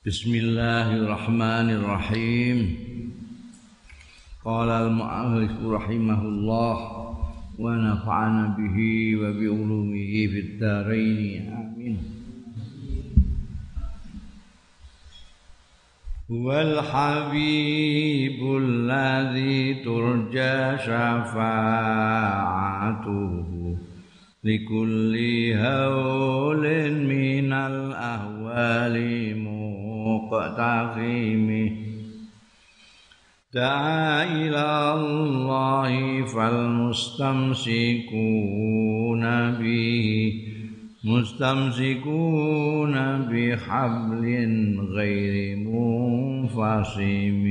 Bismillahirrahmanirrahim. Qala al-mu'allif rahimahullah wa nafa'ana bihi wa bi ulumihi fid dharain. Amin. Wal habibul ladzi turja syafa'atuhu likulli haulin minal تعظيمه. دعا إلى الله فالمستمسكون به مستمسكون بحبل غير منفصم.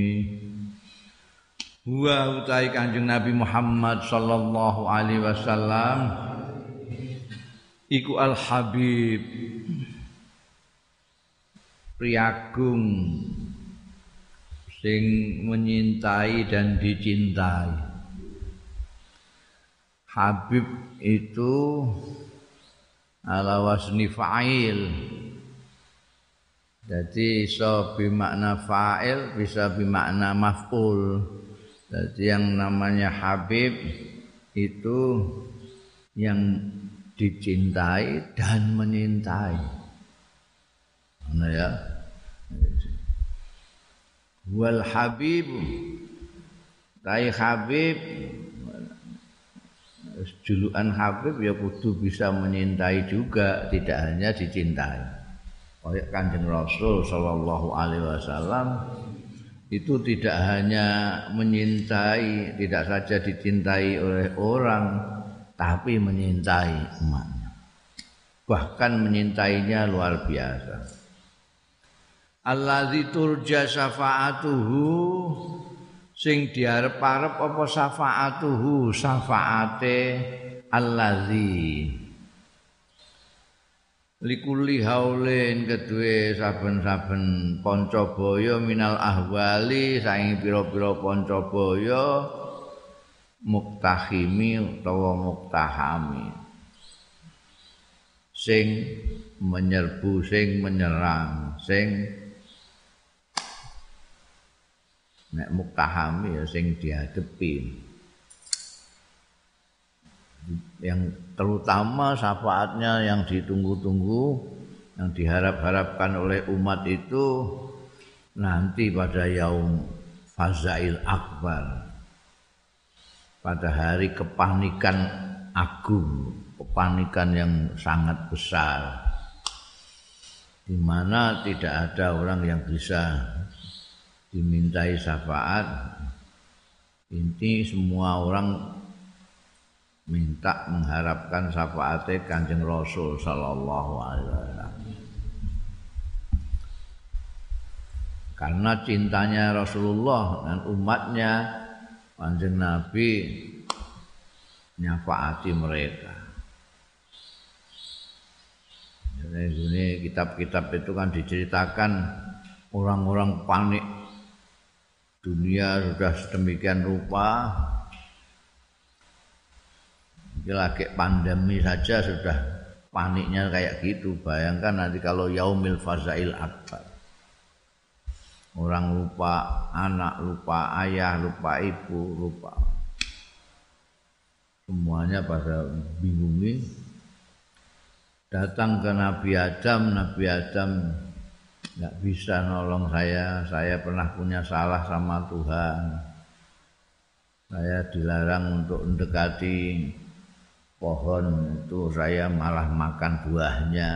هو تعالي كانجن النبي محمد صلى الله عليه وسلم إكو الحبيب priagung sing menyintai dan dicintai. Habib itu ala wasni fa'il. Jadi bisa bimakna fa'il, bisa bimakna maf'ul. Jadi yang namanya Habib itu yang dicintai dan menyintai. Nah ya. Wal Habib Tai Habib julukan Habib ya kudu bisa menyintai juga, tidak hanya dicintai. Kayak Kanjeng Rasul sallallahu alaihi wasallam itu tidak hanya menyintai, tidak saja dicintai oleh orang, tapi menyintai umatnya. Bahkan menyintainya luar biasa. Allazi turja syafaatuhu sing diarep-arep apa syafaatuhu? Syafaate allazi. Likulli haulin kedue saben-saben pancabaya minal ahwali saing pira-pira pancabaya muktahimi utawa muktahami. Sing menyerbu sing menyerang sing nek muktahami ya sing dihadapi. Yang terutama syafaatnya yang ditunggu-tunggu yang diharap-harapkan oleh umat itu nanti pada yaum fazail akbar pada hari kepanikan agung kepanikan yang sangat besar di mana tidak ada orang yang bisa dimintai syafaat inti semua orang minta mengharapkan syafaatnya kanjeng Rasul Sallallahu Alaihi Wasallam. Karena cintanya Rasulullah dan umatnya kanjeng Nabi nyafaati mereka. Ini kitab-kitab itu kan diceritakan orang-orang panik dunia sudah sedemikian rupa. Lagi pandemi saja sudah paniknya kayak gitu. Bayangkan nanti kalau yaumil fazail akbar. Orang lupa anak lupa ayah lupa ibu lupa. Semuanya pada bingungi. Datang ke Nabi Adam Nabi Adam nggak bisa nolong saya. Saya pernah punya salah sama Tuhan. Saya dilarang untuk mendekati pohon itu saya malah makan buahnya.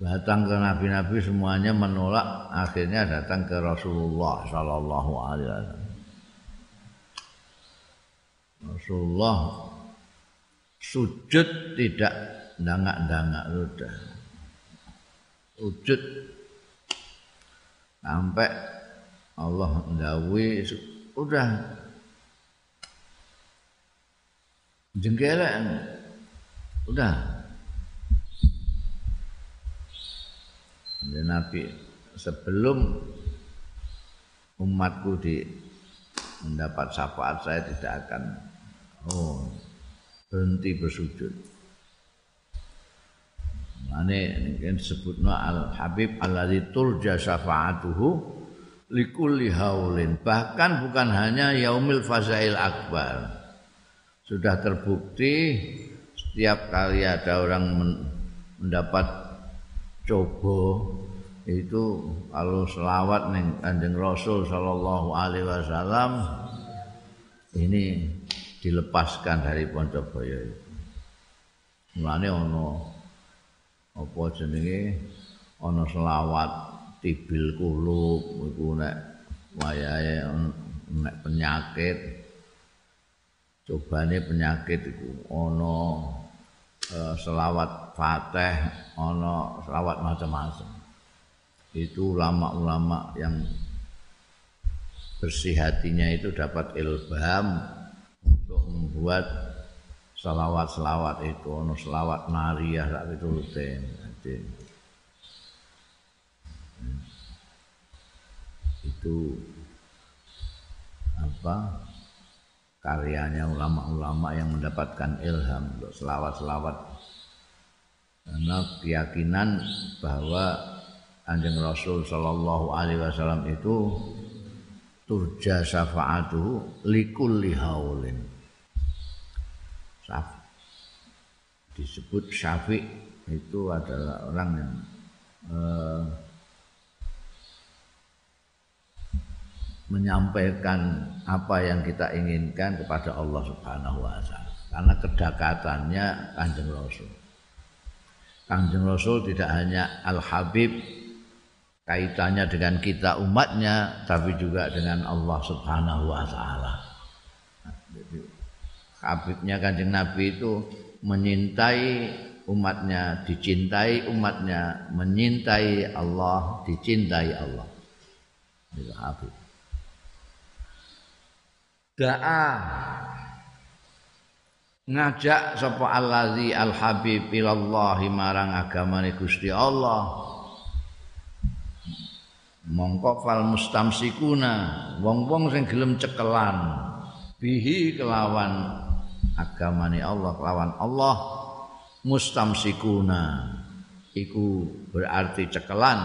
Datang ke nabi-nabi semuanya menolak. Akhirnya datang ke Rasulullah Shallallahu Alaihi Wasallam. Rasulullah sujud tidak dangak-dangak sudah wujud. Sampai Allah ndawi udah. Jengkelan udah. Dan Nabi sebelum umatku di mendapat syafaat saya tidak akan oh berhenti bersujud Ane mungkin sebutno al Habib alladzi turja syafaatuhu likulli haulin. Bahkan bukan hanya yaumil fazail akbar. Sudah terbukti setiap kali ada orang mendapat coba itu kalau selawat nih kanjeng Rasul Shallallahu Alaihi Wasallam ini dilepaskan dari Poncoboyo itu. Mulane ono apa jenenge? Ana selawat tibil kulub iku nek wayahe nek penyakit. Cobane penyakit iku. Ana uh, selawat fatih ana selawat macam-macam. Itu ulama-ulama yang bersih hatinya itu dapat ilham untuk membuat selawat-selawat itu ono selawat Maria sak pitulute itu apa karyanya ulama-ulama yang mendapatkan ilham untuk selawat-selawat. Karena keyakinan bahwa Anjing Rasul Shallallahu Alaihi Wasallam itu turja syafaatuhu likulli haulin Syafi. Disebut Syafi itu adalah orang yang eh, menyampaikan apa yang kita inginkan kepada Allah Subhanahu wa taala karena kedekatannya Kanjeng Rasul. Kanjeng Rasul tidak hanya Al Habib kaitannya dengan kita umatnya tapi juga dengan Allah Subhanahu wa taala. Habibnya kanjeng Nabi itu menyintai umatnya, dicintai umatnya, menyintai Allah, dicintai Allah. Itu Habib. Da'a ngajak sapa allazi al habib ilallahi marang agamane Gusti Allah mongko fal mustamsikuna wong-wong sing gelem cekelan bihi kelawan agamane Allah lawan Allah. Mustamsikuna iku berarti cekelan.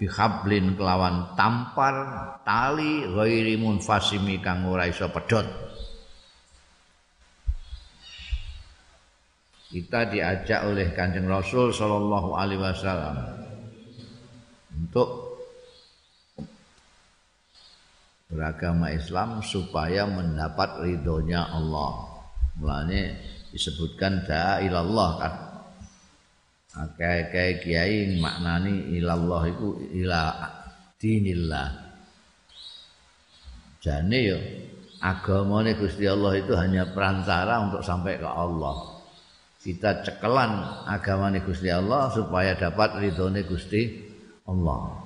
Bihablin kelawan tampar tali ghairi munfasimi kang ora iso pedhot. Kita diajak oleh Kanjeng Rasul sallallahu alaihi wasallam untuk beragama Islam supaya mendapat ridhonya Allah. Mulane disebutkan da ilallah kan. Akeh-akeh kiai maknani ilallah iku ila dinillah. Jane yo agamane Gusti Allah itu hanya perantara untuk sampai ke Allah. Kita cekelan agamane Gusti Allah supaya dapat ridhone Gusti Allah.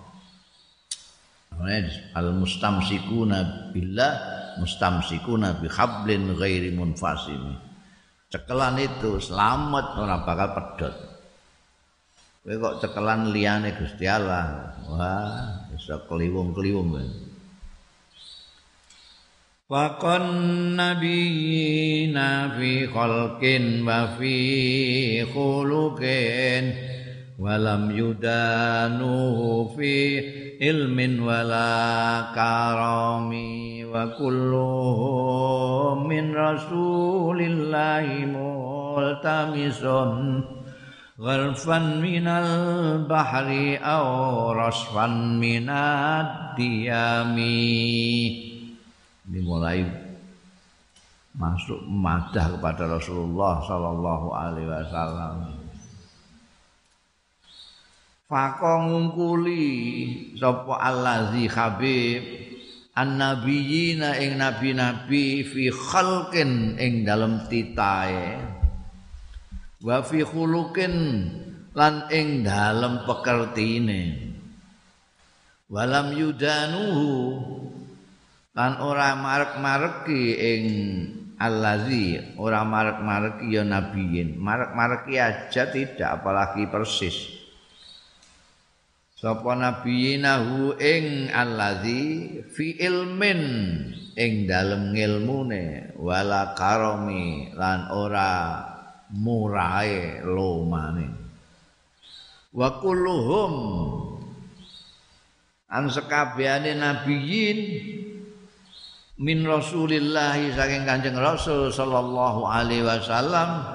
Al mustamsikuna billah mustamsikuna bihablin ghairi munfasimi. Cekelan itu selamat ora bakal pedot. Kowe kok cekelan liyane Gusti Allah, wah iso kliwung-kliwung kowe. Fakon nabiyina fi khalqin wa fi khuluqin walam yudanu fi ilmin wala karami wa kulluhum min rasulillahi multamisun ghalfan minal bahri aw rasfan minad diyami. Dimulai masuk madah kepada Rasulullah sallallahu alaihi wasallam. Fako ngungkuli sapa allazi habib annabiyina ing nabi-nabi fi khalqin ing dalem titae wa fi khuluqin lan ing dalem pekertine. Walam yudanuhu lan ora marek-mareki ing allazi ora marek-mareki ya nabiyin. Marek-mareki aja tidak apalagi persis sapa nabiyinahu ing allazi fi ilmin ing dalem ngilmune wala karami lan ora murae lomane. Wa kulluhum an sekabehane nabiyin min Rasulillah saking Kanjeng Rasul sallallahu alaihi wasallam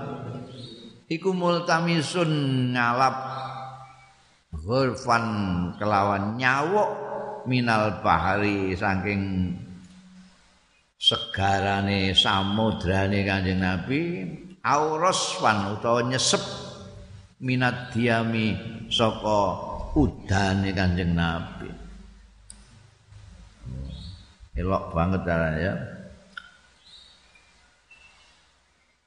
iku multamisun ngalap ghurfan kelawan nyawuk minal bahari saking segarane samudrane Kanjeng Nabi aurasfan utawa nyesep minat diami saka udane Kanjeng Nabi. Elok banget ya.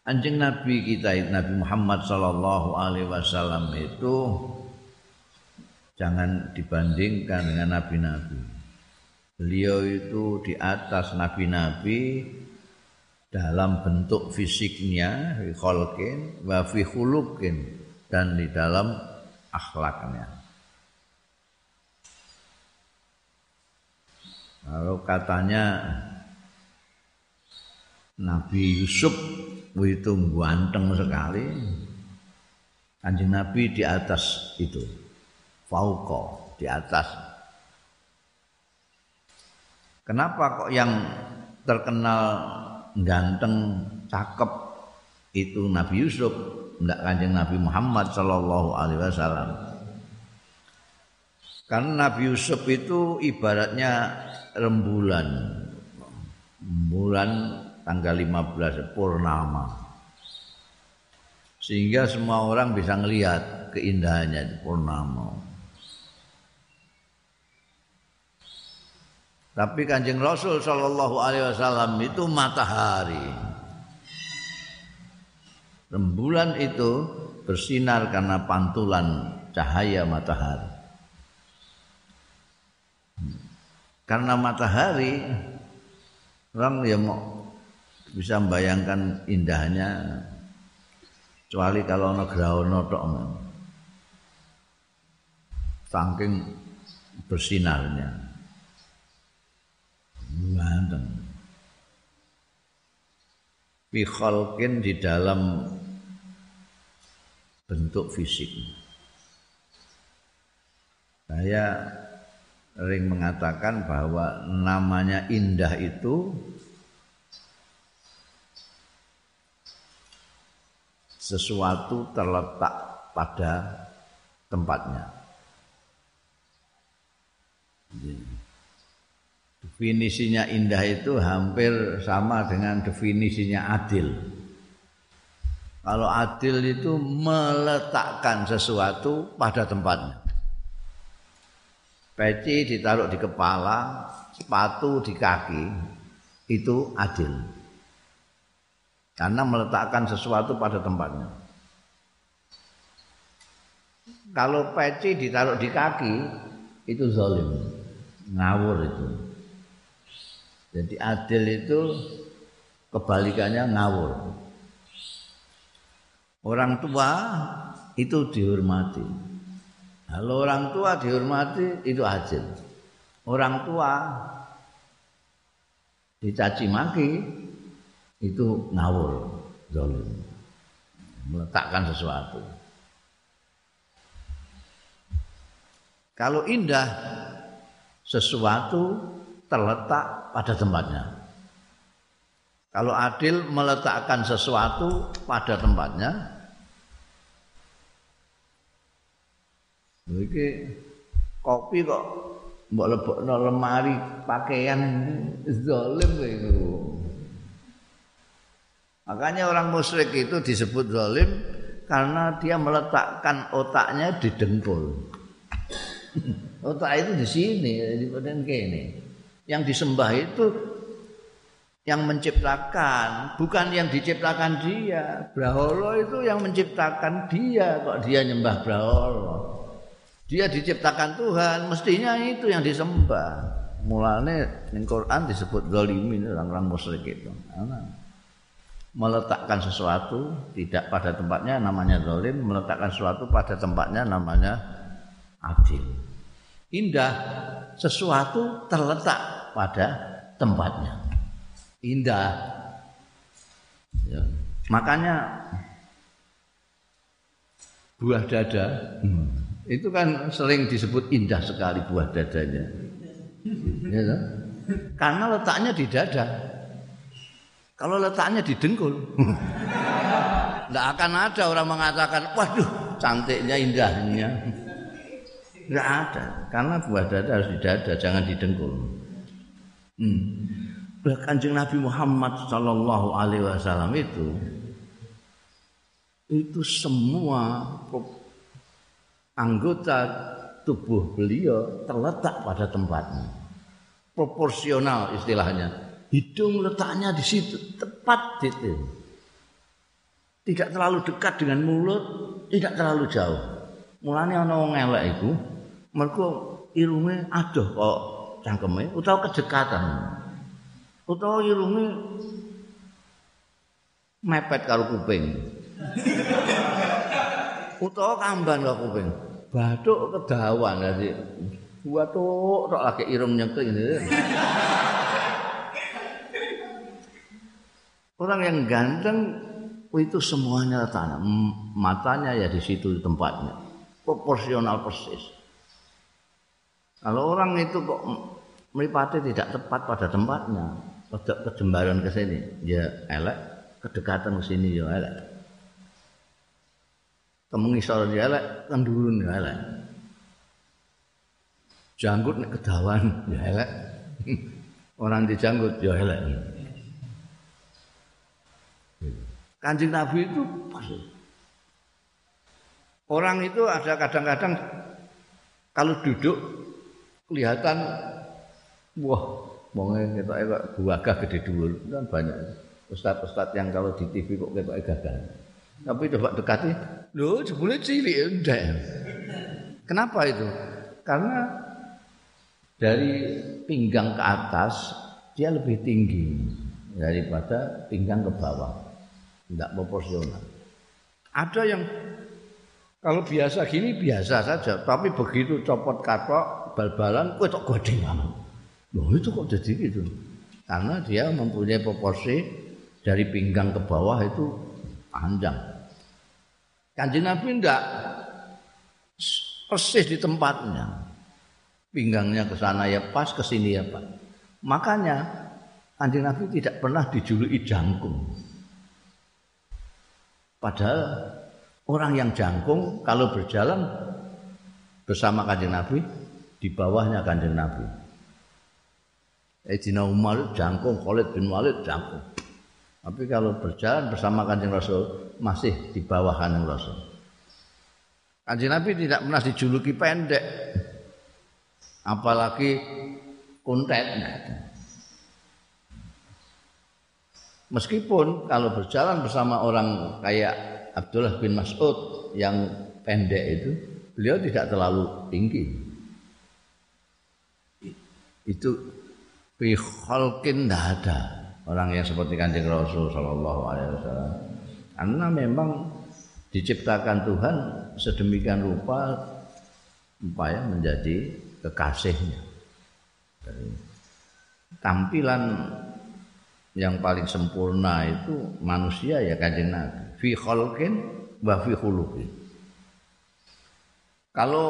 Anjing Nabi kita Nabi Muhammad sallallahu alaihi wasallam itu jangan dibandingkan dengan nabi-nabi. Beliau itu di atas nabi-nabi dalam bentuk fisiknya, fi khalqin wa fi dan di dalam akhlaknya. Kalau katanya Nabi Yusuf itu ganteng sekali. Kanjeng Nabi di atas itu. Fauqa di atas. Kenapa kok yang terkenal ganteng, cakep itu Nabi Yusuf? ndak kanjeng Nabi Muhammad sallallahu alaihi wasallam. Karena Nabi Yusuf itu ibaratnya rembulan. Bulan tanggal 15 purnama. Sehingga semua orang bisa melihat keindahannya di purnama. Tapi Kanjeng Rasul sallallahu alaihi wasallam itu matahari. Rembulan itu bersinar karena pantulan cahaya matahari. Karena matahari orang yang mau bisa membayangkan indahnya kecuali kalau ono grahono tok saking bersinarnya ganteng fi di dalam bentuk fisik. Saya sering mengatakan bahwa namanya indah itu sesuatu terletak pada tempatnya. Definisinya indah itu hampir sama dengan definisinya adil. Kalau adil itu meletakkan sesuatu pada tempatnya. Peci ditaruh di kepala, sepatu di kaki, itu adil. Karena meletakkan sesuatu pada tempatnya. Kalau peci ditaruh di kaki, itu zalim. Ngawur itu. Jadi adil itu kebalikannya ngawur. Orang tua itu dihormati. Kalau orang tua dihormati itu adil. Orang tua dicaci maki itu ngawur, zalim. Meletakkan sesuatu. Kalau indah sesuatu terletak pada tempatnya. Kalau adil meletakkan sesuatu pada tempatnya, Iki kopi kok mbok lebokno lemari pakaian zalim itu. Makanya orang musyrik itu disebut zalim karena dia meletakkan otaknya di dengkul. Otak itu di sini, di badan ini. Yang disembah itu yang menciptakan, bukan yang diciptakan dia. Braholo itu yang menciptakan dia, kok dia nyembah Braholo. Dia diciptakan Tuhan, mestinya itu yang disembah. Mulane ning Quran disebut zalimin orang-orang musyrik itu. Meletakkan sesuatu tidak pada tempatnya namanya zalim, meletakkan sesuatu pada tempatnya namanya adil. Indah sesuatu terletak pada tempatnya. Indah. Ya. Makanya buah dada hmm itu kan sering disebut indah sekali buah dadanya. Ya? Karena letaknya di dada. Kalau letaknya di dengkul, tidak akan ada orang mengatakan, waduh cantiknya indahnya. Tidak ada, karena buah dada harus di dada, jangan di dengkul. Hmm. Kanjeng Nabi Muhammad Sallallahu Alaihi Wasallam itu itu semua anggota tubuh beliau terletak pada tempatnya. Proporsional istilahnya. Hidung letaknya di situ, tepat di situ. Tidak terlalu dekat dengan mulut, tidak terlalu jauh. Mulanya ana wong elek iku, mergo irunge adoh kok cangkeme utawa kedekatan. Utawa irunge mepet karo kuping. utawa kamban karo kuping. Bathuk kedawan dadi bathuk tok lagi irung nyengkring. Orang yang ganteng itu semuanya tanah. Matanya ya di situ tempatnya. Proporsional persis. Kalau orang itu kok meripati tidak tepat pada tempatnya, pada kejembaran ke sini, ya elek, kedekatan ke sini ya elek. Kemengisor ya elek, kendurun ya elek. Janggut nek kedawan ya elek. Orang dijanggut ya elek. Kanjeng Nabi itu Orang itu ada kadang-kadang kalau duduk kelihatan wah wonge ketok kok buagah gede dulu kan banyak ustad-ustad yang kalau di TV kok ketok gagah. Tapi coba dekati, lho jebule cilik ndek. Kenapa itu? Karena dari pinggang ke atas dia lebih tinggi daripada pinggang ke bawah tidak proporsional. Ada yang kalau biasa gini biasa saja, tapi begitu copot katok bal-balan, kok tak goding banget. Loh itu kok jadi gitu? Karena dia mempunyai proporsi dari pinggang ke bawah itu panjang. Kanjeng Nabi enggak persis di tempatnya. Pinggangnya ke sana ya pas, ke sini ya pas. Makanya Kanjeng Nabi tidak pernah dijuluki jangkung. Padahal orang yang jangkung kalau berjalan bersama kanjeng Nabi di bawahnya kanjeng Nabi. Ejina Umar jangkung, Khalid bin Walid jangkung. Tapi kalau berjalan bersama kanjeng Rasul masih di bawah kanjeng Rasul. Kanjeng Nabi tidak pernah dijuluki pendek. Apalagi kuntet. Meskipun kalau berjalan bersama orang kayak Abdullah bin Mas'ud yang pendek itu, beliau tidak terlalu tinggi. Itu fi khalqin ada orang yang seperti Kanjeng Rasul sallallahu alaihi wasallam. Karena memang diciptakan Tuhan sedemikian rupa supaya menjadi kekasihnya. tampilan yang paling sempurna itu manusia ya kanjeng Nabi. Fi khalqin wa fi khuluqin. Kalau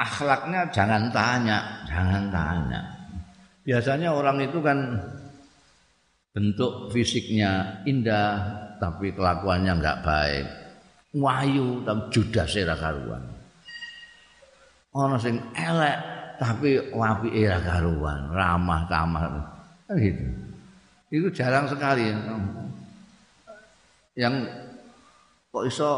akhlaknya jangan tanya jangan tanya. Biasanya orang itu kan bentuk fisiknya indah tapi kelakuannya enggak baik. Wayu tapi judas ora karuan. Ana sing elek tapi wapi ora karuan ramah tamah kan gitu itu jarang sekali yang kok iso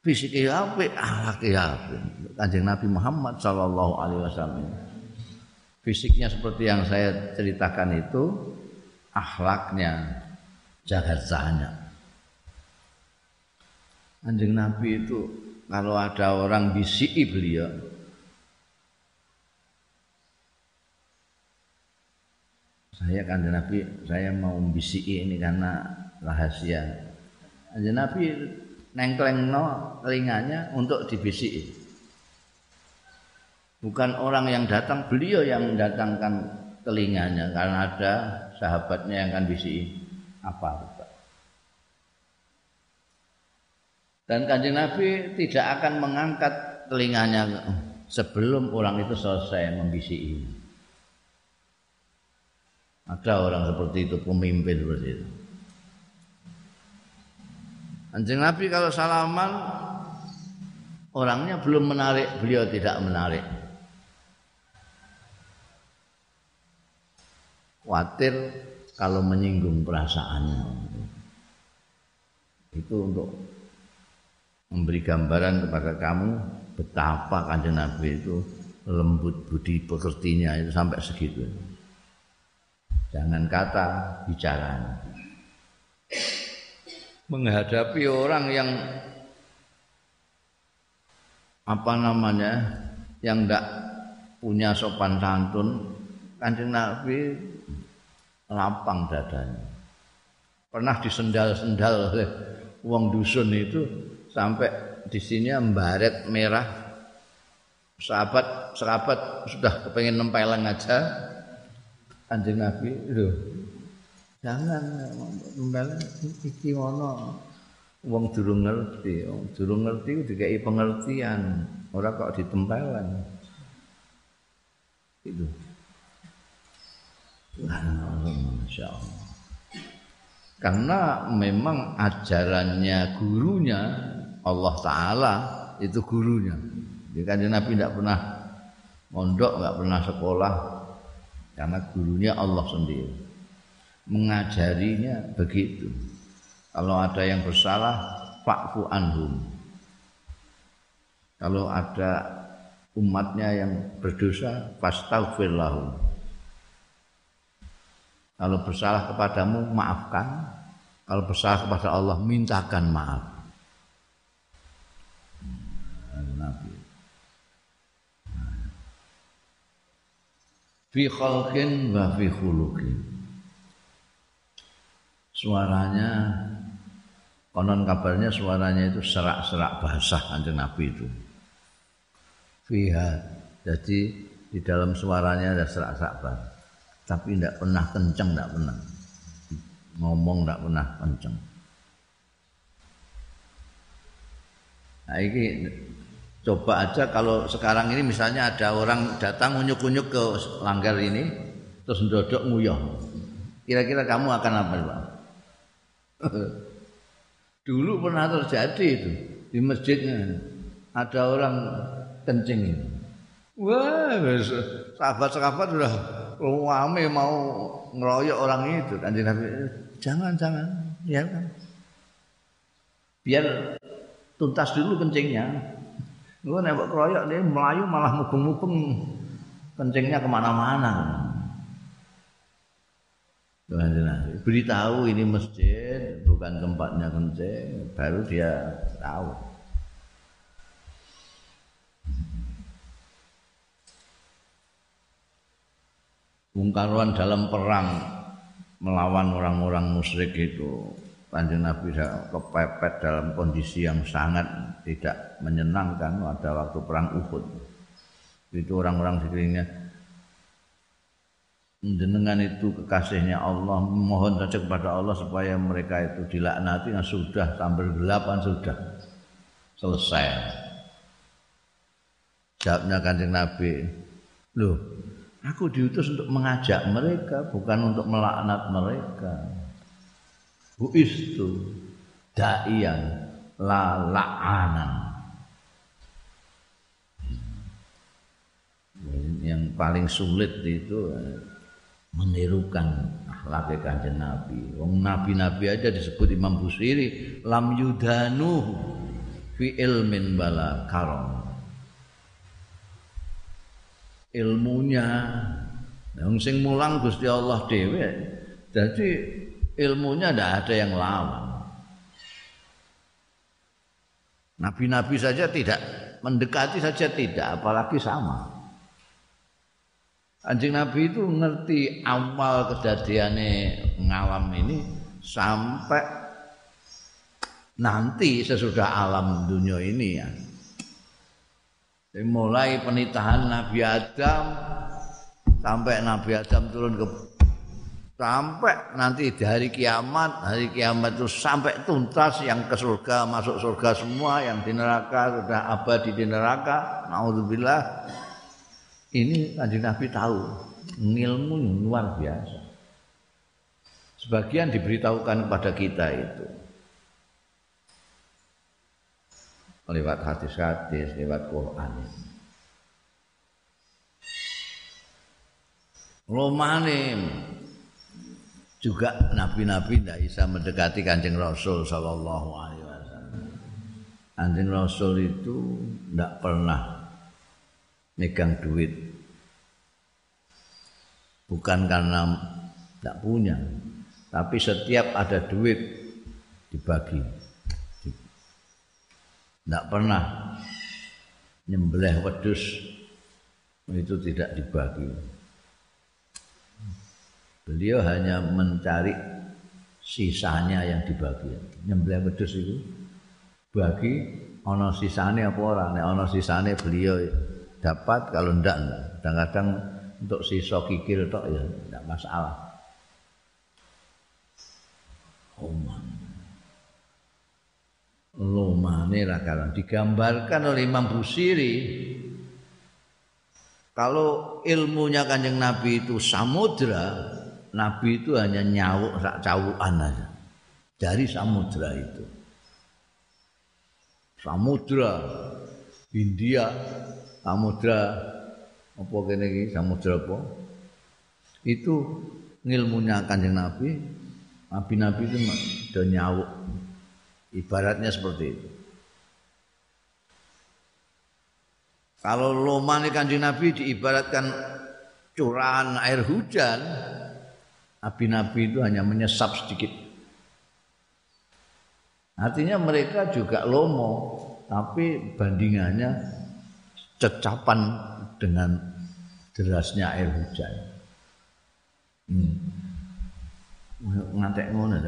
fisik apik akhlak apik. Kanjeng Nabi Muhammad sallallahu alaihi wasallam. Fisiknya seperti yang saya ceritakan itu akhlaknya jagat sahnya kanjeng Nabi itu kalau ada orang bisiki beliau saya kan Nabi saya mau bisiki ini karena rahasia. Kanjeng Nabi nengklengno telinganya untuk dibisiki. Bukan orang yang datang beliau yang mendatangkan telinganya karena ada sahabatnya yang akan bisiki apa Dan kanjeng Nabi tidak akan mengangkat telinganya sebelum orang itu selesai membisiki. Ada orang seperti itu, pemimpin seperti itu. Kanjeng Nabi kalau salaman orangnya belum menarik, beliau tidak menarik. Khawatir kalau menyinggung perasaannya. Itu untuk memberi gambaran kepada kamu betapa kanjeng Nabi itu lembut budi pekertinya itu sampai segitu. Jangan kata bicara. Menghadapi orang yang apa namanya yang tidak punya sopan santun kanjeng Nabi lapang dadanya. Pernah disendal-sendal oleh uang dusun itu sampai di sini membaret merah sahabat sahabat sudah kepengen nempeleng aja anjing nabi itu jangan nempeleng iki ngono. Wong durung ngerti wong durung ngerti dikai pengertian. Ora kok ditempeleng itu. Masya Allah karena memang ajarannya gurunya Allah Ta'ala itu gurunya. Jadi kan Nabi tidak pernah mondok, nggak pernah sekolah karena gurunya Allah sendiri. Mengajarinya begitu. Kalau ada yang bersalah, fa'fu anhum. Kalau ada umatnya yang berdosa, fastaghfir lahum. Kalau bersalah kepadamu, maafkan. Kalau bersalah kepada Allah, mintakan maaf. Nabi. Fi khalqin wa fi khuluqin. Suaranya konon kabarnya suaranya itu serak-serak basah kanjeng Nabi itu. Fiha. Jadi di dalam suaranya ada serak-serak basah tapi tidak pernah kenceng, tidak pernah ngomong, tidak pernah kenceng. Nah, ini coba aja kalau sekarang ini misalnya ada orang datang unyuk-unyuk ke langgar ini terus ndodok nguyah. Kira-kira kamu akan apa, Pak? Dulu pernah terjadi itu di masjidnya. Ada orang kencing. Wah, sahabat-sahabat sudah rame mau ngeroyok orang itu kanjeng Nabi jangan jangan ya kan biar tuntas dulu kencingnya gue nembak keroyok dia melayu malah mubeng-mubeng. Kencingnya ke mana-mana. Beritahu ini masjid bukan tempatnya kencing baru dia tahu. Bung Karwan dalam perang melawan orang-orang musyrik itu Kanjeng Nabi kepepet dalam kondisi yang sangat tidak menyenangkan pada waktu perang Uhud. Itu orang-orang sekelilingnya jenengan itu kekasihnya Allah mohon saja kepada Allah supaya mereka itu dilaknati nah sudah sambil gelapan sudah selesai jawabnya kanjeng Nabi loh Aku diutus untuk mengajak mereka, bukan untuk melaknat mereka. Bu itu da'iyan la la'anan. Yang paling sulit itu eh, menirukan akhlak kanjeng Nabi. Wong nabi-nabi aja disebut Imam Busiri lam yudanu fi ilmin bala karom ilmunya yang sing mulang Gusti Allah dhewe jadi ilmunya tidak ada yang lawan. Nabi-nabi saja tidak mendekati saja tidak apalagi sama. Anjing Nabi itu ngerti awal kejadiannya ngalam ini sampai nanti sesudah alam dunia ini ya. Mulai penitahan Nabi Adam sampai Nabi Adam turun ke sampai nanti di hari kiamat hari kiamat itu sampai tuntas yang ke surga masuk surga semua yang di neraka sudah abadi di neraka. Naudzubillah. Ini kanjeng Nabi tahu ilmu luar biasa. Sebagian diberitahukan kepada kita itu. Lewat hadis-hadis lewat Quran. Romanim juga nabi-nabi tidak bisa mendekati kanjeng Rasul Shallallahu Alaihi Wasallam. Kanjeng Rasul itu tidak pernah megang duit, bukan karena tidak punya, tapi setiap ada duit dibagi. Tidak pernah nyembelih wedus itu tidak dibagi Beliau hanya mencari sisanya yang dibagi. Nyembelih wedhus itu bagi ana sisane apa ora? Nek ana sisane beliau dapat kalau ndak Kadang-kadang untuk sisa kikil tok ya ndak masalah. Oman. Lumane rakaran digambarkan oleh Imam Busiri kalau ilmunya kanjeng Nabi itu samudra Nabi itu hanya nyawuk sak cawukan aja dari samudra itu. Samudra India, samudra apa kene iki samudra apa? Itu ngilmunya Kanjeng Nabi, nabi-nabi itu udah nyawuk. Ibaratnya seperti itu. Kalau lomane Kanjeng Nabi diibaratkan curahan air hujan, nabi-nabi itu hanya menyesap sedikit. Artinya mereka juga lomo, tapi bandingannya cecapan dengan derasnya air hujan. Hmm. Ngantek ngono.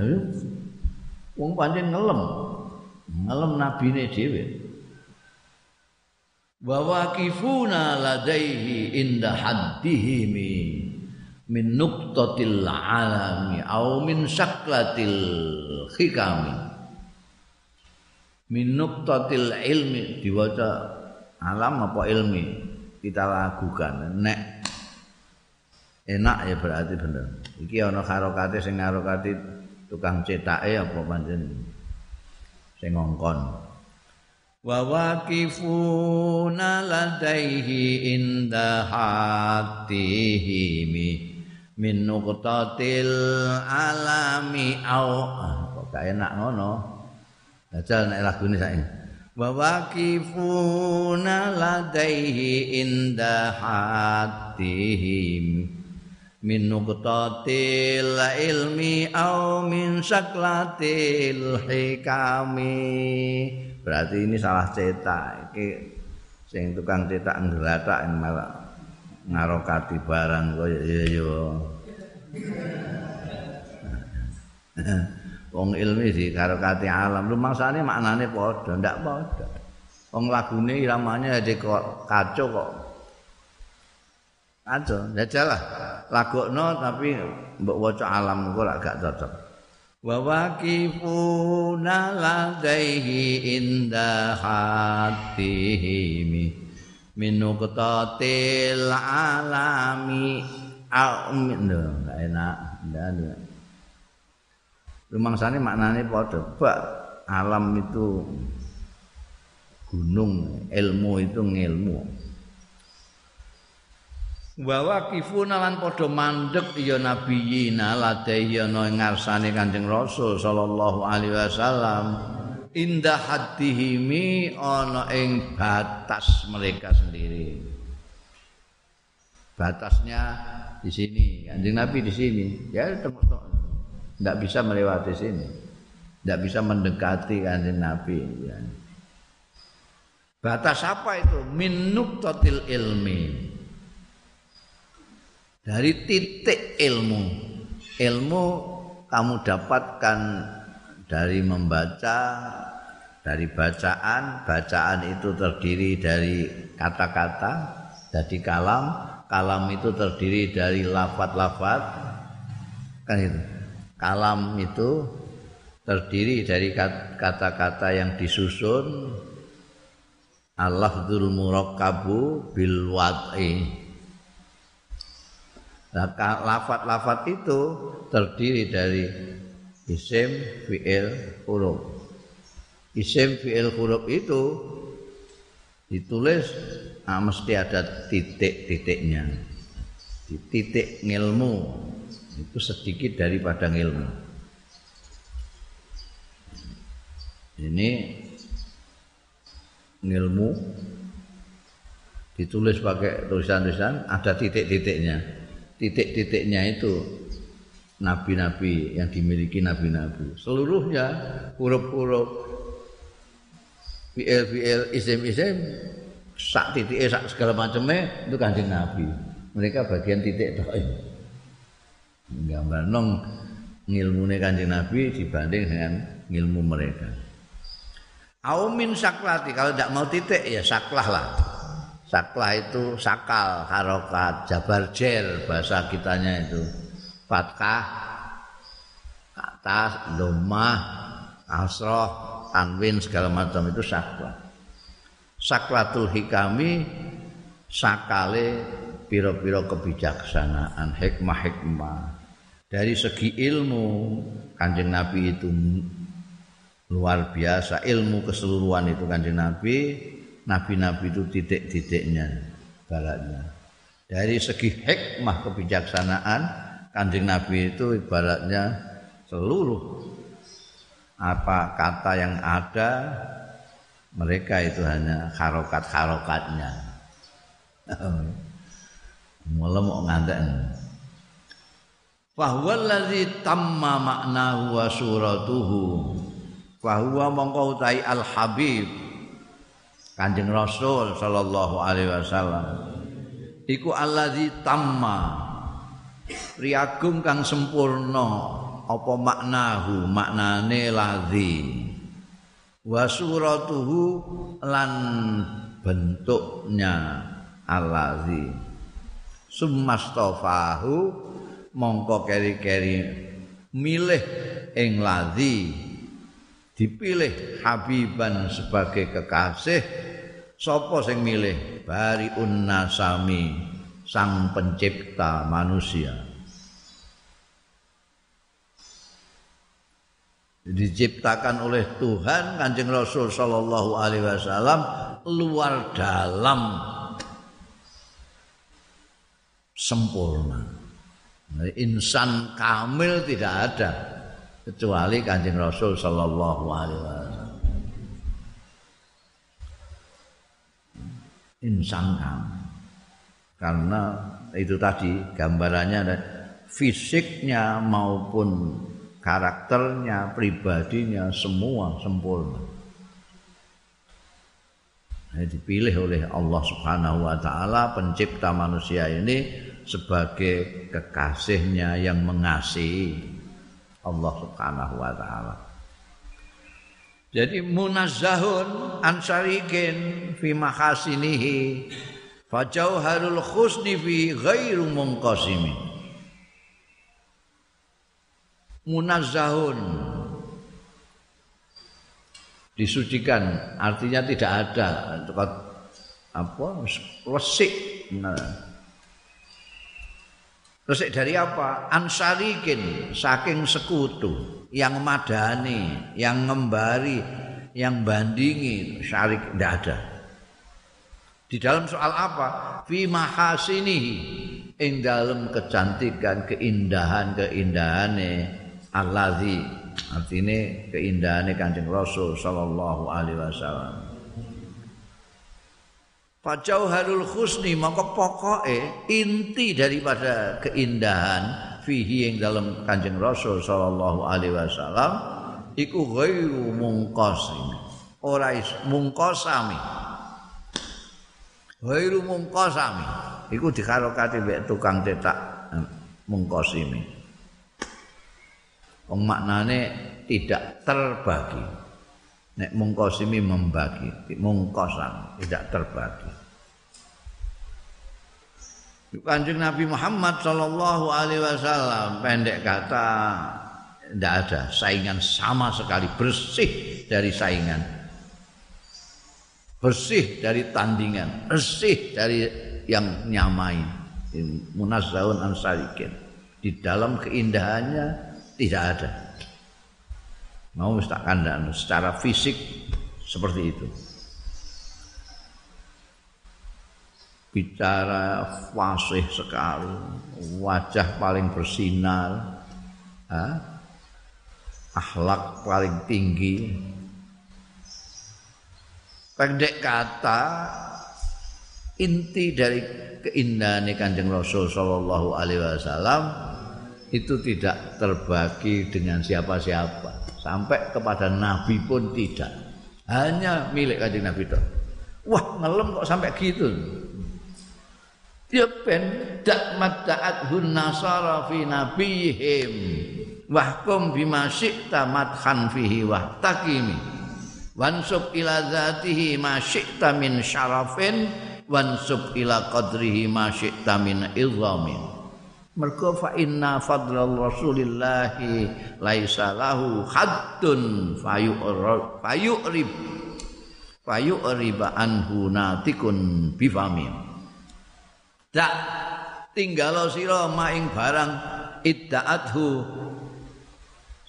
Wong pancen ngelem. Ngelem nabine dhewe. Wa waqifuna ladaihi inda haddihimi min nuqtatil alami au min saklatil hikami. Min nuqtatil ilmi diwaca alam apa ilmi? Kita lakukan nek. Enak ya berarti bener. Iki ana harokate sing harokate tukang cetake apa pancen sing ngongkon. Wa waqifuna ladaihi inda hatihimi min nuqtatil alami au. Ah, kok gak enak ngono? Dajal nek lagune saiki. Wa waqifuna ladaihi inda hatihim min nuqtatil ilmi au min saklatil hikami. Berarti ini salah cetak. Iki sing tukang cetak nggelatak malah ngarokati barang kaya iya yo. Wong ilmi di karokati alam rumangsane maknane padha ndak padha. Wong lagune iramane aja kok kacau kok. Kacau, jajalah lagokno tapi mbok waca alam kok gak cocok. Wa waqifuna ladaihi inda hatihimi min nuqtatil alami amin enggak enak. Ndak rumangsane maknane padha. Bak alam itu gunung ilmu itu ngilmu. Bahwa kifuna lan padha mandek ya nabiyina ladai ana ngarsane Kanjeng Rasul sallallahu alaihi wasallam indah hadihimi ana ing batas mereka sendiri. Batasnya di sini, Kanjeng Nabi di sini. Ya tidak bisa melewati sini. Tidak bisa mendekati Kanjeng Nabi ya. Batas apa itu? Min nuqtatil ilmi. Dari titik ilmu. Ilmu kamu dapatkan dari membaca dari bacaan bacaan itu terdiri dari kata-kata jadi kalam. Kalam itu terdiri dari lafat-lafat kan itu? Kalam itu terdiri dari kata-kata yang disusun. Al-lafdzul murakkabu bil wad'i. Nah, lafat-lafat itu terdiri dari isim fi'il huruf isim fi'il huruf itu ditulis nah, mesti ada titik-titiknya. Titik ngilmu itu sedikit daripada ngilmu. Ini ilmu ditulis pakai tulisan-tulisan ada titik-titiknya. Titik-titiknya itu nabi-nabi yang dimiliki nabi-nabi. Seluruhnya huruf-huruf fi'il-fi'il isim-isim sak titik sak segala macamnya itu kanjeng nabi mereka bagian titik doa gambar nong ngilmune kanjeng nabi dibanding dengan ilmu mereka Aumin saklati kalau tidak mau titik ya saklah lah. Saklah itu sakal, harokat, jabar jer bahasa kitanya itu. Fatkah, atas, domah, asroh, tanwin segala macam itu saklah. Saklatul hikami sakale piro-piro kebijaksanaan, hikmah-hikmah. Dari segi ilmu, kanjeng Nabi itu luar biasa ilmu keseluruhan itu kanjeng Nabi nabi-nabi itu titik-titiknya ibaratnya dari segi hikmah kebijaksanaan kanjeng Nabi itu ibaratnya seluruh apa kata yang ada mereka itu hanya harokat-harokatnya mulai mau ngantek. Fahuwallazi tamma maknahu wa suratuhu. Bahwa mongko utai al habib kanjeng rasul sallallahu alaihi wasallam. Iku allazi tamma. Priagung kang sempurna apa maknahu? Maknane ladzi wa suratuhu lan bentuknya allazi summastofahu mongko keri-keri milih ing ladzi dipilih Habiban sebagai kekasih sapa sing milih? Bari unnasami sang pencipta manusia diciptakan oleh Tuhan Kanjeng Rasul sallallahu alaihi wasallam luar dalam sempurna insan kamil tidak ada kecuali Kanjeng Rasul sallallahu alaihi wasallam. Insan Karena itu tadi gambarannya ada fisiknya maupun karakternya, pribadinya semua sempurna. Ini dipilih oleh Allah Subhanahu wa taala pencipta manusia ini sebagai kekasihnya yang mengasihi Allah Subhanahu wa taala. Jadi munazzahun an syarikin fi mahasinihi fa jauharul husni fi ghairu munqasimi. Munazzahun disucikan artinya tidak ada apa resik nah Resik dari apa? Ansarikin saking sekutu yang madani, yang ngembari, yang bandingi syarik tidak ada. Di dalam soal apa? Fi mahasinihi ing dalam kecantikan, keindahan, keindahane allazi artinya keindahane Kanjeng Rasul sallallahu alaihi wasallam. Fajauharul husni maka pokoke inti daripada keindahan fihi yang dalam Kanjeng Rasul sallallahu alaihi wasallam iku ghairu mungqasim. Ora mungqasami. Ghairu mungqasami. Iku dikarokati mek tukang cetak eh, mungqasimi. Wong maknane tidak terbagi. Nek mungkosimi membagi, mungkosan tidak terbagi. Kanjeng Nabi Muhammad Shallallahu Alaihi Wasallam pendek kata tidak ada saingan sama sekali. Bersih dari saingan. Bersih dari tandingan. Bersih dari yang nyamai munazzahun ansarikin di dalam keindahannya tidak ada mau tak kandang secara fisik seperti itu bicara fasih sekali, wajah paling bersinar, ha? akhlak paling tinggi. Pendek kata, inti dari keindahan Kanjeng Rasul Shallallahu Alaihi Wasallam itu tidak terbagi dengan siapa-siapa. Sampai kepada Nabi pun tidak. Hanya milik Kanjeng Nabi itu. Wah ngelem kok sampai gitu. Ya ben dak madda'athun nasara fi nabihim. Wahkum bima syi'ta madhan fihi wahtakimi wansub ila zatihi ma syi'ta min syarafin. Wansub ila qadrihi ma syi'ta min mergo fa inna fadlal rasulillahi laisa lahu haddun fayu'rib fayu'rib anhu natikun bifamin dak tinggalo sira maing barang iddaathu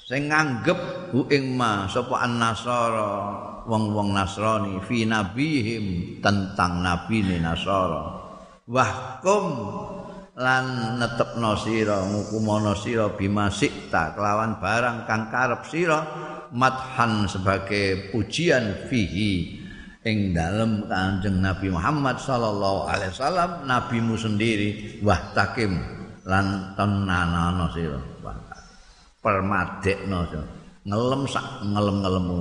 sing nganggep hu ing ma sapa an-nasara wong-wong nasrani fi nabihim tentang nabi ni nasara. Wahkum lan netepno sira ngukumono sira bima sikta kelawan barang kang karep sira madhan sebagai pujian fihi. Ing dalem Kanjeng Nabi Muhammad sallallahu alaihi wasallam nabimu sendiri wah takim lan tenanana sira. Permadekno ngelem sak ngelem-ngelemu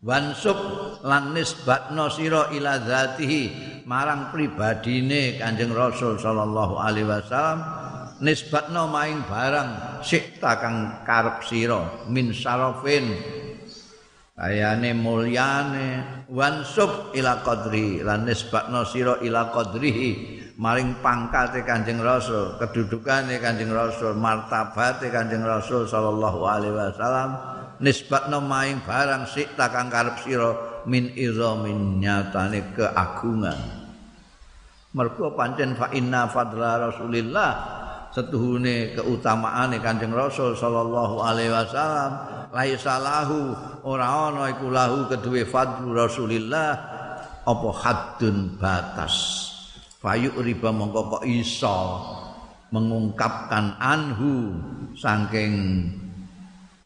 wansub lan nisbatno sira ila zatihi marang pribadine Kanjeng Rasul sallallahu alaihi wasallam nisbatno maing barang sikta kang karep sira min sarafin. Ayane mulyane wansub ila qadri lan nisbatna sira ila qadrihi maring pangkate Kanjeng Rasul kedudukane Kanjeng Rasul martabate Kanjeng Rasul sallallahu alaihi wasallam nisbatna maing barang sik kang karep sira min izamin nyatane keagungan. Mergo pancen fa inna fadla rasulillah setuhune keutamaane Kanjeng Rasul sallallahu alaihi wasallam laisa lahu ora ana iku lahu kedue fadlu Rasulillah apa haddun batas. Fayu riba mongko kok iso mengungkapkan anhu saking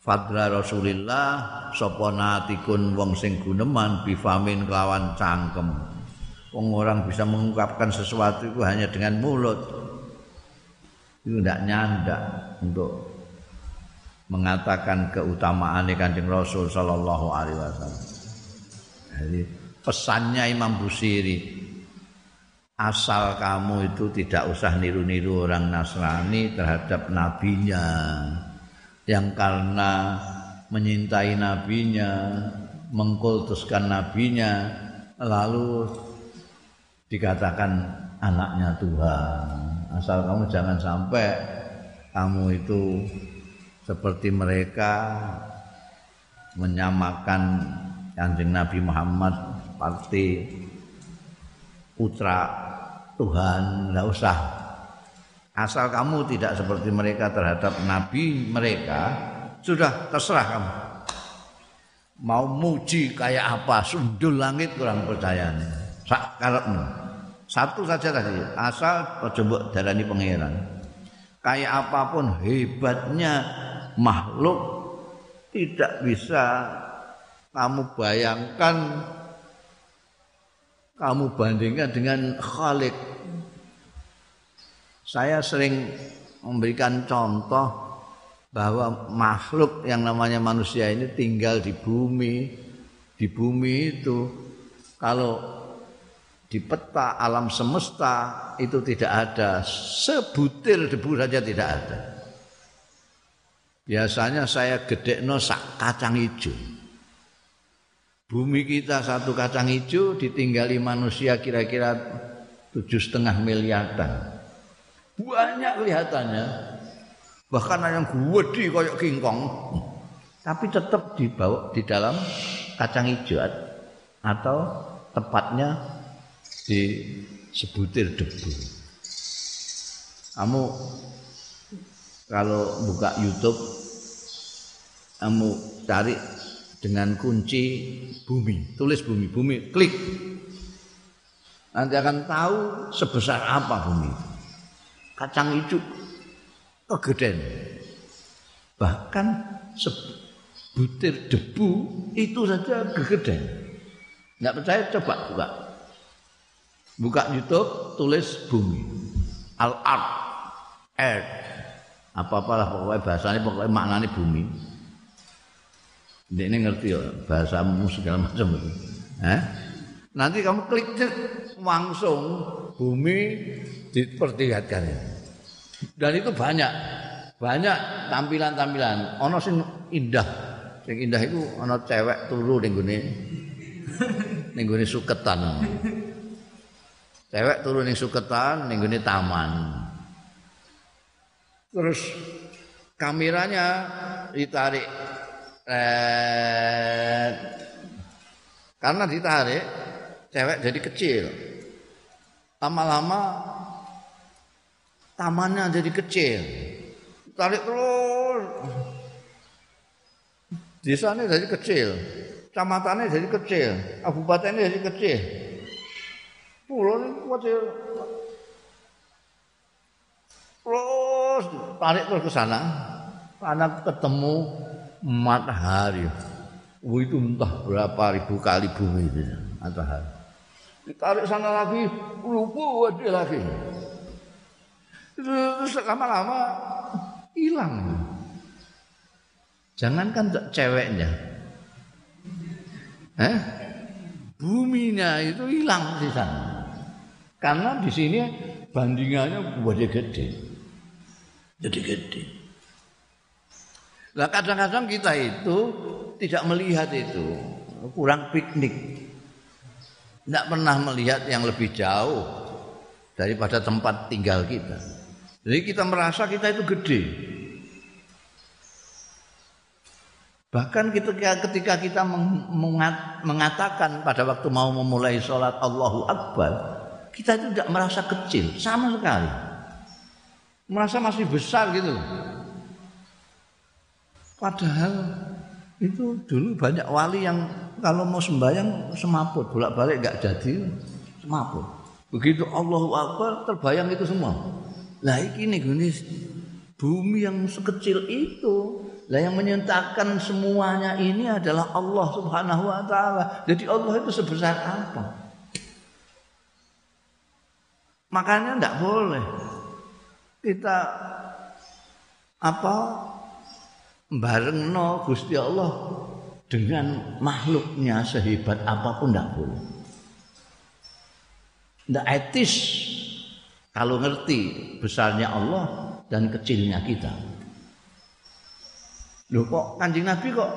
fadla Rasulillah sapa natikun wong sing guneman bifamin kelawan cangkem. Wong orang bisa mengungkapkan sesuatu itu hanya dengan mulut. Itu tidak nyandak untuk mengatakan keutamaan Kanjeng Rasul sallallahu alaihi wasallam. Jadi pesannya Imam Busiri asal kamu itu tidak usah niru-niru orang Nasrani terhadap nabinya yang karena menyintai nabinya, mengkultuskan nabinya lalu dikatakan anaknya Tuhan. Asal kamu jangan sampai kamu itu seperti mereka menyamakan Kanjeng Nabi Muhammad seperti putra Tuhan enggak usah asal kamu tidak seperti mereka terhadap nabi mereka sudah terserah kamu. Mau muji kayak apa sundul langit kurang percaya karepmu satu saja tadi asal coba darani pangeran. Kayak apa pun hebatnya makhluk tidak bisa kamu bayangkan kamu bandingkan dengan Khalik. Saya sering memberikan contoh bahwa makhluk yang namanya manusia ini tinggal di bumi. Di bumi itu kalau di peta alam semesta itu tidak ada sebutir debu saja tidak ada. Biasanya saya gede no sak kacang hijau. Bumi kita satu kacang hijau ditinggali manusia kira-kira tujuh setengah miliaran. Banyak kelihatannya. Bahkan yang gede kayak kingkong. Tapi tetap dibawa di dalam kacang hijau atau tepatnya di sebutir debu. Kamu kalau buka YouTube kamu cari dengan kunci bumi, tulis bumi, bumi, klik. Nanti akan tahu sebesar apa bumi. Kacang hijau kegedean. Bahkan sebutir debu itu saja kegedean. Enggak percaya coba buka. Buka YouTube tulis bumi. Al-ard. Earth. Apa-apalah pokoknya bahasanya pokoknya maknanya bumi. Ini ngerti ya bahasamu segala macam itu. Eh? Nanti kamu klik langsung bumi diperlihatkan. Dan itu banyak. Banyak tampilan-tampilan. Ono sing indah. Sing indah itu ono cewek turu ning gone ning gone suketan. Cewek turu ning suketan ning gone taman. Terus kameranya ditarik eh, karena ditarik cewek jadi kecil lama-lama tamannya jadi kecil. Tarik terus. Desanya jadi kecil. Kecamatannya jadi kecil. Kabupatennya jadi kecil. Pulau ini kecil terus tarik terus ke sana. Anak ketemu matahari. Itu entah berapa ribu kali bumi itu matahari. Ditarik sana lagi, lupa ada lagi. Terus lama-lama hilang. Jangankan ceweknya. Eh? Buminya itu hilang di sana. Karena di sini bandingannya buat gede. Jadi gede. Lah kadang-kadang kita itu tidak melihat itu, kurang piknik. Tidak pernah melihat yang lebih jauh daripada tempat tinggal kita. Jadi kita merasa kita itu gede. Bahkan ketika, ketika kita mengatakan pada waktu mau memulai sholat Allahu Akbar, kita itu tidak merasa kecil sama sekali. Merasa masih besar gitu. Padahal itu dulu banyak wali yang kalau mau sembahyang semaput, bolak-balik nggak jadi semaput. Begitu Allahu Akbar terbayang itu semua. Lah ini gini bumi yang sekecil itu lah yang menyentakan semuanya ini adalah Allah Subhanahu wa taala. Jadi Allah itu sebesar apa? Makanya tidak boleh kita apa barengno Gusti Allah dengan makhluknya sehebat apa pun tidak boleh. Tidak etis kalau ngerti besarnya Allah dan kecilnya kita. Loh kok kanjeng Nabi kok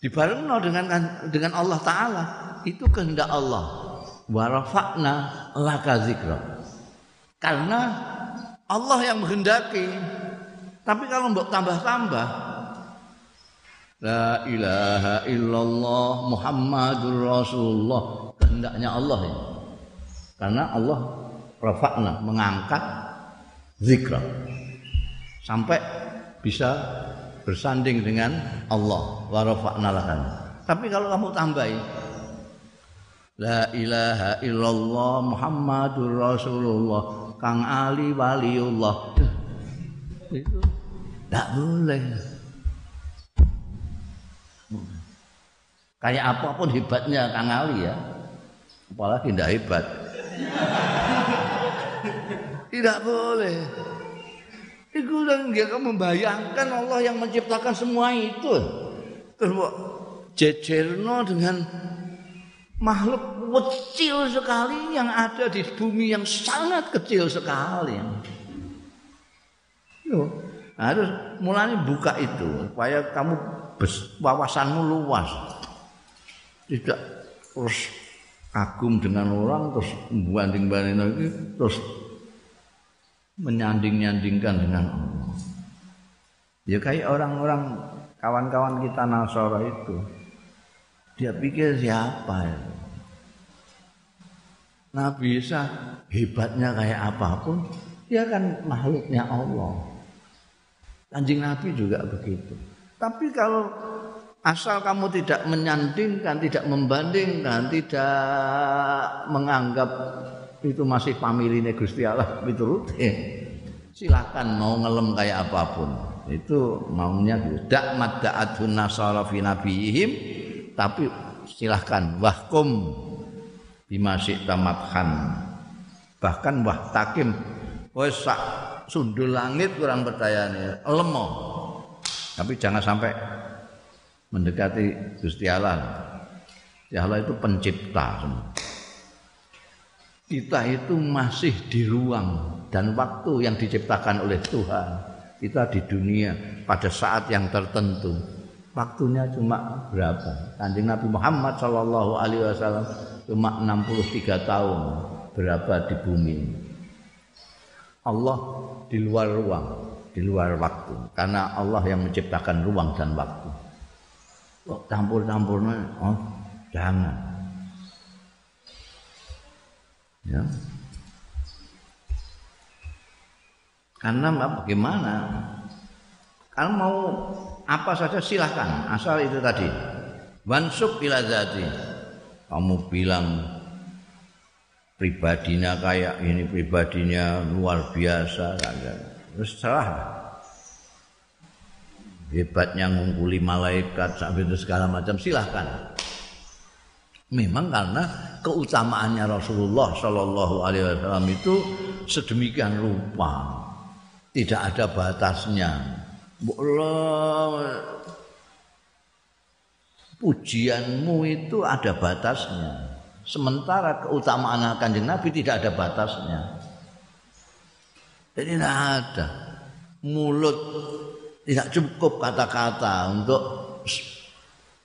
dibarengno dengan dengan Allah Taala itu kehendak Allah. Warafakna laka zikra. Karena Allah yang menghendaki tapi kalau mbok tambah-tambah La ilaha illallah Muhammadur Rasulullah kehendaknya Allah ini. Karena Allah rafa'na mengangkat zikra sampai bisa bersanding dengan Allah wa rafa'na lakan. Tapi kalau kamu tambahi La ilaha illallah Muhammadur Rasulullah Kang Ali waliullah itu tidak boleh. Kayak apa pun hebatnya Kang Ali ya. Apalagi tidak hebat. tidak boleh. Itu dia membayangkan Allah yang menciptakan semua itu. Terus jejerno dengan makhluk kecil sekali yang ada di bumi yang sangat kecil sekali. harus mulai buka itu supaya kamu wawasanmu luas. Tidak terus kagum dengan orang terus banding-banding lagi terus menyanding-nyandingkan dengan Allah. Ya kayak orang-orang kawan-kawan kita Nasara itu. Dia pikir siapa ya? Nabi Isa hebatnya kayak apa pun, dia kan makhluknya Allah. Kanjeng Nabi juga begitu. Tapi kalau asal kamu tidak menyandingkan, tidak membandingkan, tidak menganggap itu masih pamiline Gusti Allah piturute. Silakan mau ngelem kayak apa pun. Itu maunya dak madda'atun nasara fi tapi silahkan wahkum bima tamatkan bahkan wah takim. Wis sak sundul langit kurang percayane lemo. Tapi jangan sampai mendekati Gusti Allah. Ya Allah itu pencipta kita itu masih di ruang dan waktu yang diciptakan oleh Tuhan. Kita di dunia pada saat yang tertentu. Waktunya cuma berapa? Kanjeng Nabi Muhammad Shallallahu Alaihi Wasallam cuma 63 tahun berapa di bumi Allah di luar ruang di luar waktu. Karena Allah yang menciptakan ruang dan waktu kok campur-campurnya oh jangan. Ya. Karena bagaimana? Kalau mau apa saja silahkan. Asal itu tadi. Wansub ila zati. Kamu bilang pribadinya kayak ini pribadinya luar biasa. Terus salah hebatnya ngungkuli malaikat sampai itu segala macam silahkan memang karena keutamaannya Rasulullah Shallallahu Alaihi Wasallam itu sedemikian rupa tidak ada batasnya boleh pujianmu itu ada batasnya. Sementara keutamaan kanjeng Nabi tidak ada batasnya. Jadi tidak ada. Mulut tidak cukup kata-kata untuk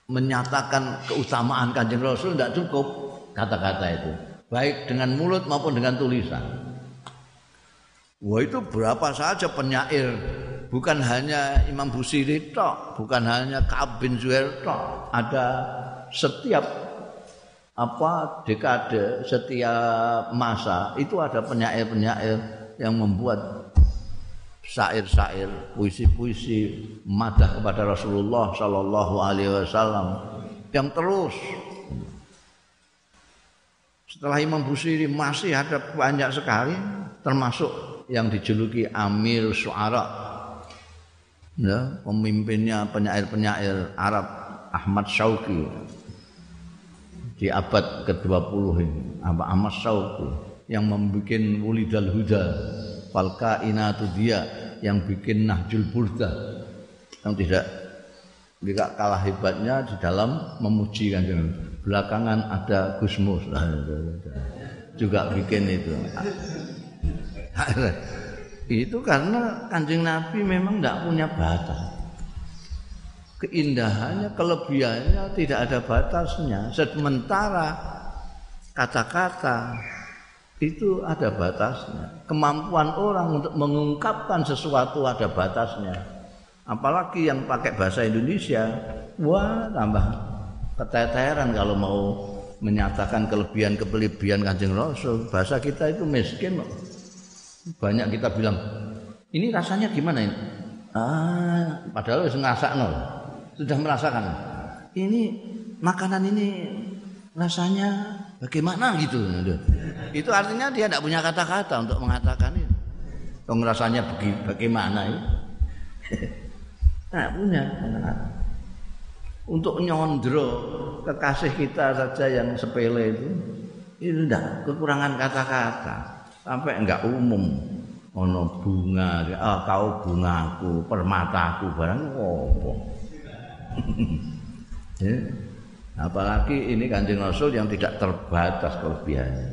menyatakan keutamaan kanjeng Rasul tidak cukup kata-kata itu. Baik dengan mulut maupun dengan tulisan. Wah itu berapa saja penyair bukan hanya Imam Busiri tok, bukan hanya Ka'ab bin Zuhair tok, ada setiap apa dekade, setiap masa itu ada penyair-penyair yang membuat syair-syair, puisi-puisi madah kepada Rasulullah sallallahu alaihi wasallam yang terus. Setelah Imam Busiri masih ada banyak sekali termasuk yang dijuluki Amir Suara. Ya, pemimpinnya penyair-penyair Arab Ahmad Syauqi. Di abad ke-20 ini Ahmad Syauqi yang membuat Wulidal Huda Falka Inatu dia yang bikin Nahjul Burda yang tidak tidak kalah hebatnya di dalam memuji kan belakangan ada Gusmus juga bikin itu itu karena kanjeng Nabi memang tidak punya batas. Keindahannya, kelebihannya tidak ada batasnya. Sementara kata-kata itu ada batasnya. Kemampuan orang untuk mengungkapkan sesuatu ada batasnya. Apalagi yang pakai bahasa Indonesia, wah tambah keteteran kalau mau menyatakan kelebihan-kelebihan kanjeng Rasul. Bahasa kita itu miskin banyak kita bilang ini rasanya gimana ini ah padahal sudah nol sudah merasakan ini makanan ini rasanya bagaimana gitu. Itu artinya dia tidak punya kata-kata untuk mengatakan itu. Dong rasanya bagaimana itu? Tidak punya kata-kata. Untuk nyondro kekasih kita saja yang sepele itu itu tidak. Kekurangan kata-kata. Sampai enggak umum. Ono bunga ah kau bungaku permataku barang opo ya. Apalagi ini kanjeng rasul yang tidak terbatas kelebihannya.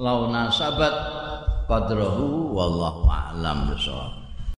Launa sabat qadrahu wallahu a'lam bishawab